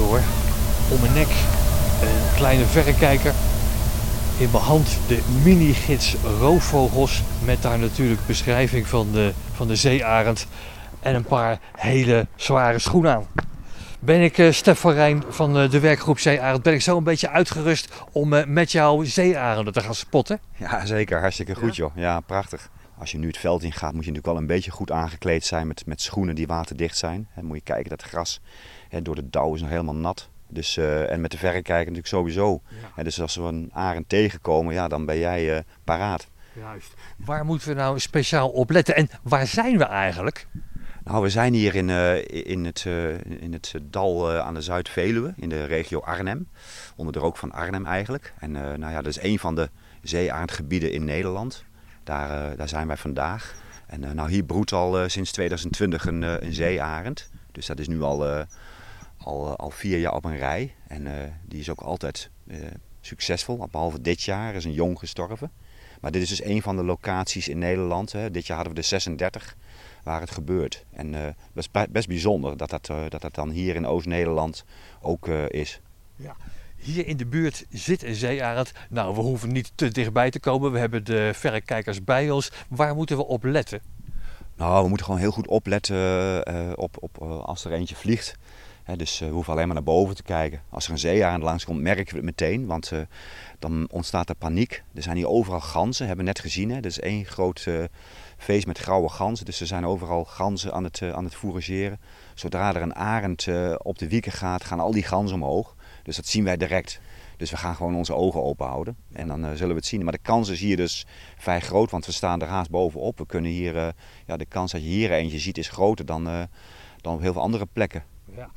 hoor. Om mijn nek een kleine verrekijker. In mijn hand de mini-gids roofvogels. Met daar natuurlijk beschrijving van de, van de zeearend. En een paar hele zware schoenen aan. Ben ik uh, Stef van Rijn van uh, de werkgroep Zeearend. Ben ik zo een beetje uitgerust om uh, met jou zeearenden te gaan spotten? Ja, zeker. Hartstikke goed ja? joh. Ja, prachtig. Als je nu het veld in gaat, moet je natuurlijk wel een beetje goed aangekleed zijn met, met schoenen die waterdicht zijn. Dan moet je kijken dat het gras hè, door de dauw is nog helemaal nat. Dus, uh, en met de verrekijker natuurlijk sowieso. Ja. dus als we een arend tegenkomen, ja, dan ben jij uh, paraat. Juist. Waar moeten we nou speciaal op letten? En waar zijn we eigenlijk? Nou, we zijn hier in, uh, in, het, in het dal aan de Zuid-Veluwe, in de regio Arnhem. Onder de rook van Arnhem eigenlijk. En nou ja, dat is een van de zeeaardgebieden in Nederland. Daar, daar zijn wij vandaag. En nou, hier broedt al sinds 2020 een, een zeearend. Dus dat is nu al al, al vier jaar op een rij. En die is ook altijd succesvol. Behalve dit jaar is een jong gestorven. Maar dit is dus een van de locaties in Nederland. Hè. Dit jaar hadden we de 36 waar het gebeurt. En dat is best bijzonder dat dat, dat dat dan hier in Oost-Nederland ook is. Ja. Hier in de buurt zit een zeearend. Nou, we hoeven niet te dichtbij te komen. We hebben de verrekijkers bij ons. Waar moeten we op letten? Nou, we moeten gewoon heel goed opletten op, op als er eentje vliegt dus uh, we hoeven alleen maar naar boven te kijken. Als er een zeearend langskomt, merken we het meteen, want uh, dan ontstaat er paniek. Er zijn hier overal ganzen, hebben we net gezien. Hè. Er is één groot uh, feest met grauwe ganzen, dus er zijn overal ganzen aan het, aan het fourageren. Zodra er een arend op de wieken gaat, gaan al die ganzen omhoog. Dus dat zien wij direct. Dus we gaan gewoon onze ogen open houden en dan zullen we het zien. Maar de kans is hier dus vrij groot, want we staan er haast bovenop. We kunnen hier, ja, de kans dat je hier eentje ziet is groter dan, dan op heel veel andere plekken. Ja.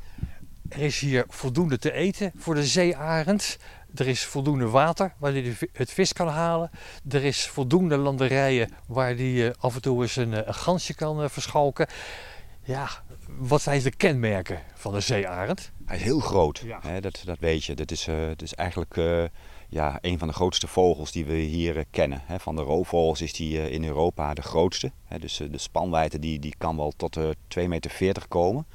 Er is hier voldoende te eten voor de zeearend. Er is voldoende water waar hij het vis kan halen. Er is voldoende landerijen waar hij eh, af en toe eens een, eh, een gansje kan eh, verschalken. Ja, wat zijn de kenmerken van de zeearend? Hij is heel groot, ja. hè, dat, dat weet je. Dat is, uh, dat is eigenlijk uh, ja, een van de grootste vogels die we hier uh, kennen. Hè. Van de roofvogels is die in Europa de grootste. Hè. Dus de spanwijdte die, die kan wel tot 2,40 meter komen.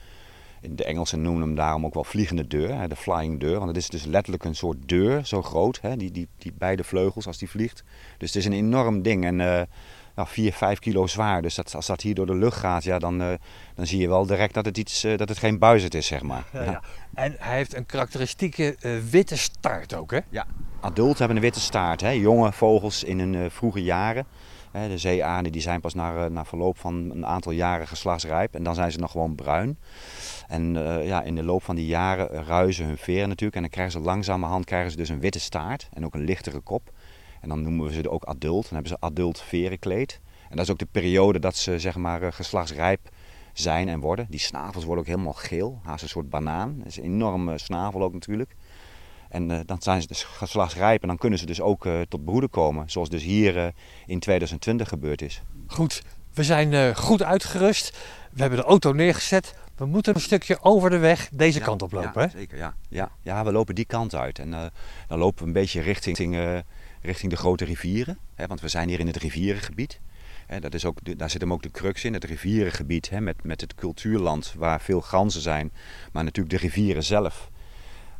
De Engelsen noemen hem daarom ook wel vliegende deur, de flying deur. Want het is dus letterlijk een soort deur, zo groot, hè, die, die, die beide vleugels als die vliegt. Dus het is een enorm ding en nou, 4, 5 kilo zwaar. Dus dat, als dat hier door de lucht gaat, ja, dan, uh, dan zie je wel direct dat het, iets, uh, dat het geen buizerd is, zeg maar. Ja, ja. En hij heeft een karakteristieke witte staart ook, hè? Ja, adulten hebben een witte staart. Hè? Jonge vogels in hun vroege jaren. De zeearenden die zijn pas na, na verloop van een aantal jaren geslachtsrijp en dan zijn ze nog gewoon bruin. En uh, ja, in de loop van die jaren ruizen hun veren natuurlijk. En dan krijgen ze langzamerhand krijgen ze dus een witte staart en ook een lichtere kop. En dan noemen we ze ook adult. Dan hebben ze adult verenkleed. En dat is ook de periode dat ze zeg maar uh, geslachtsrijp zijn en worden. Die snavels worden ook helemaal geel. Haast een soort banaan. Dat is een enorme snavel ook natuurlijk. En uh, dan zijn ze dus geslachtsrijp en dan kunnen ze dus ook uh, tot broeden komen. Zoals dus hier in 2020 gebeurd is. Goed, we zijn goed uitgerust. We hebben de auto neergezet. We moeten een stukje over de weg deze kant op lopen. Ja, zeker. Ja. Ja. ja, we lopen die kant uit. En uh, dan lopen we een beetje richting, uh, richting de grote rivieren. Hè, want we zijn hier in het rivierengebied. Hè, dat is ook, daar zit hem ook de crux in, het rivierengebied. Hè, met, met het cultuurland waar veel ganzen zijn. Maar natuurlijk de rivieren zelf.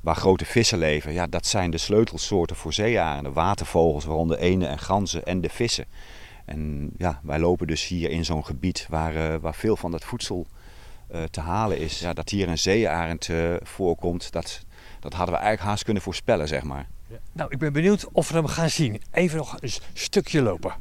Waar grote vissen leven. Ja, dat zijn de sleutelsoorten voor zeearenden. Watervogels, waaronder enen en ganzen en de vissen. En ja, wij lopen dus hier in zo'n gebied waar, uh, waar veel van dat voedsel te halen is. Ja, dat hier een zeearend uh, voorkomt, dat, dat hadden we eigenlijk haast kunnen voorspellen, zeg maar. Nou, ik ben benieuwd of we hem gaan zien. Even nog een stukje lopen.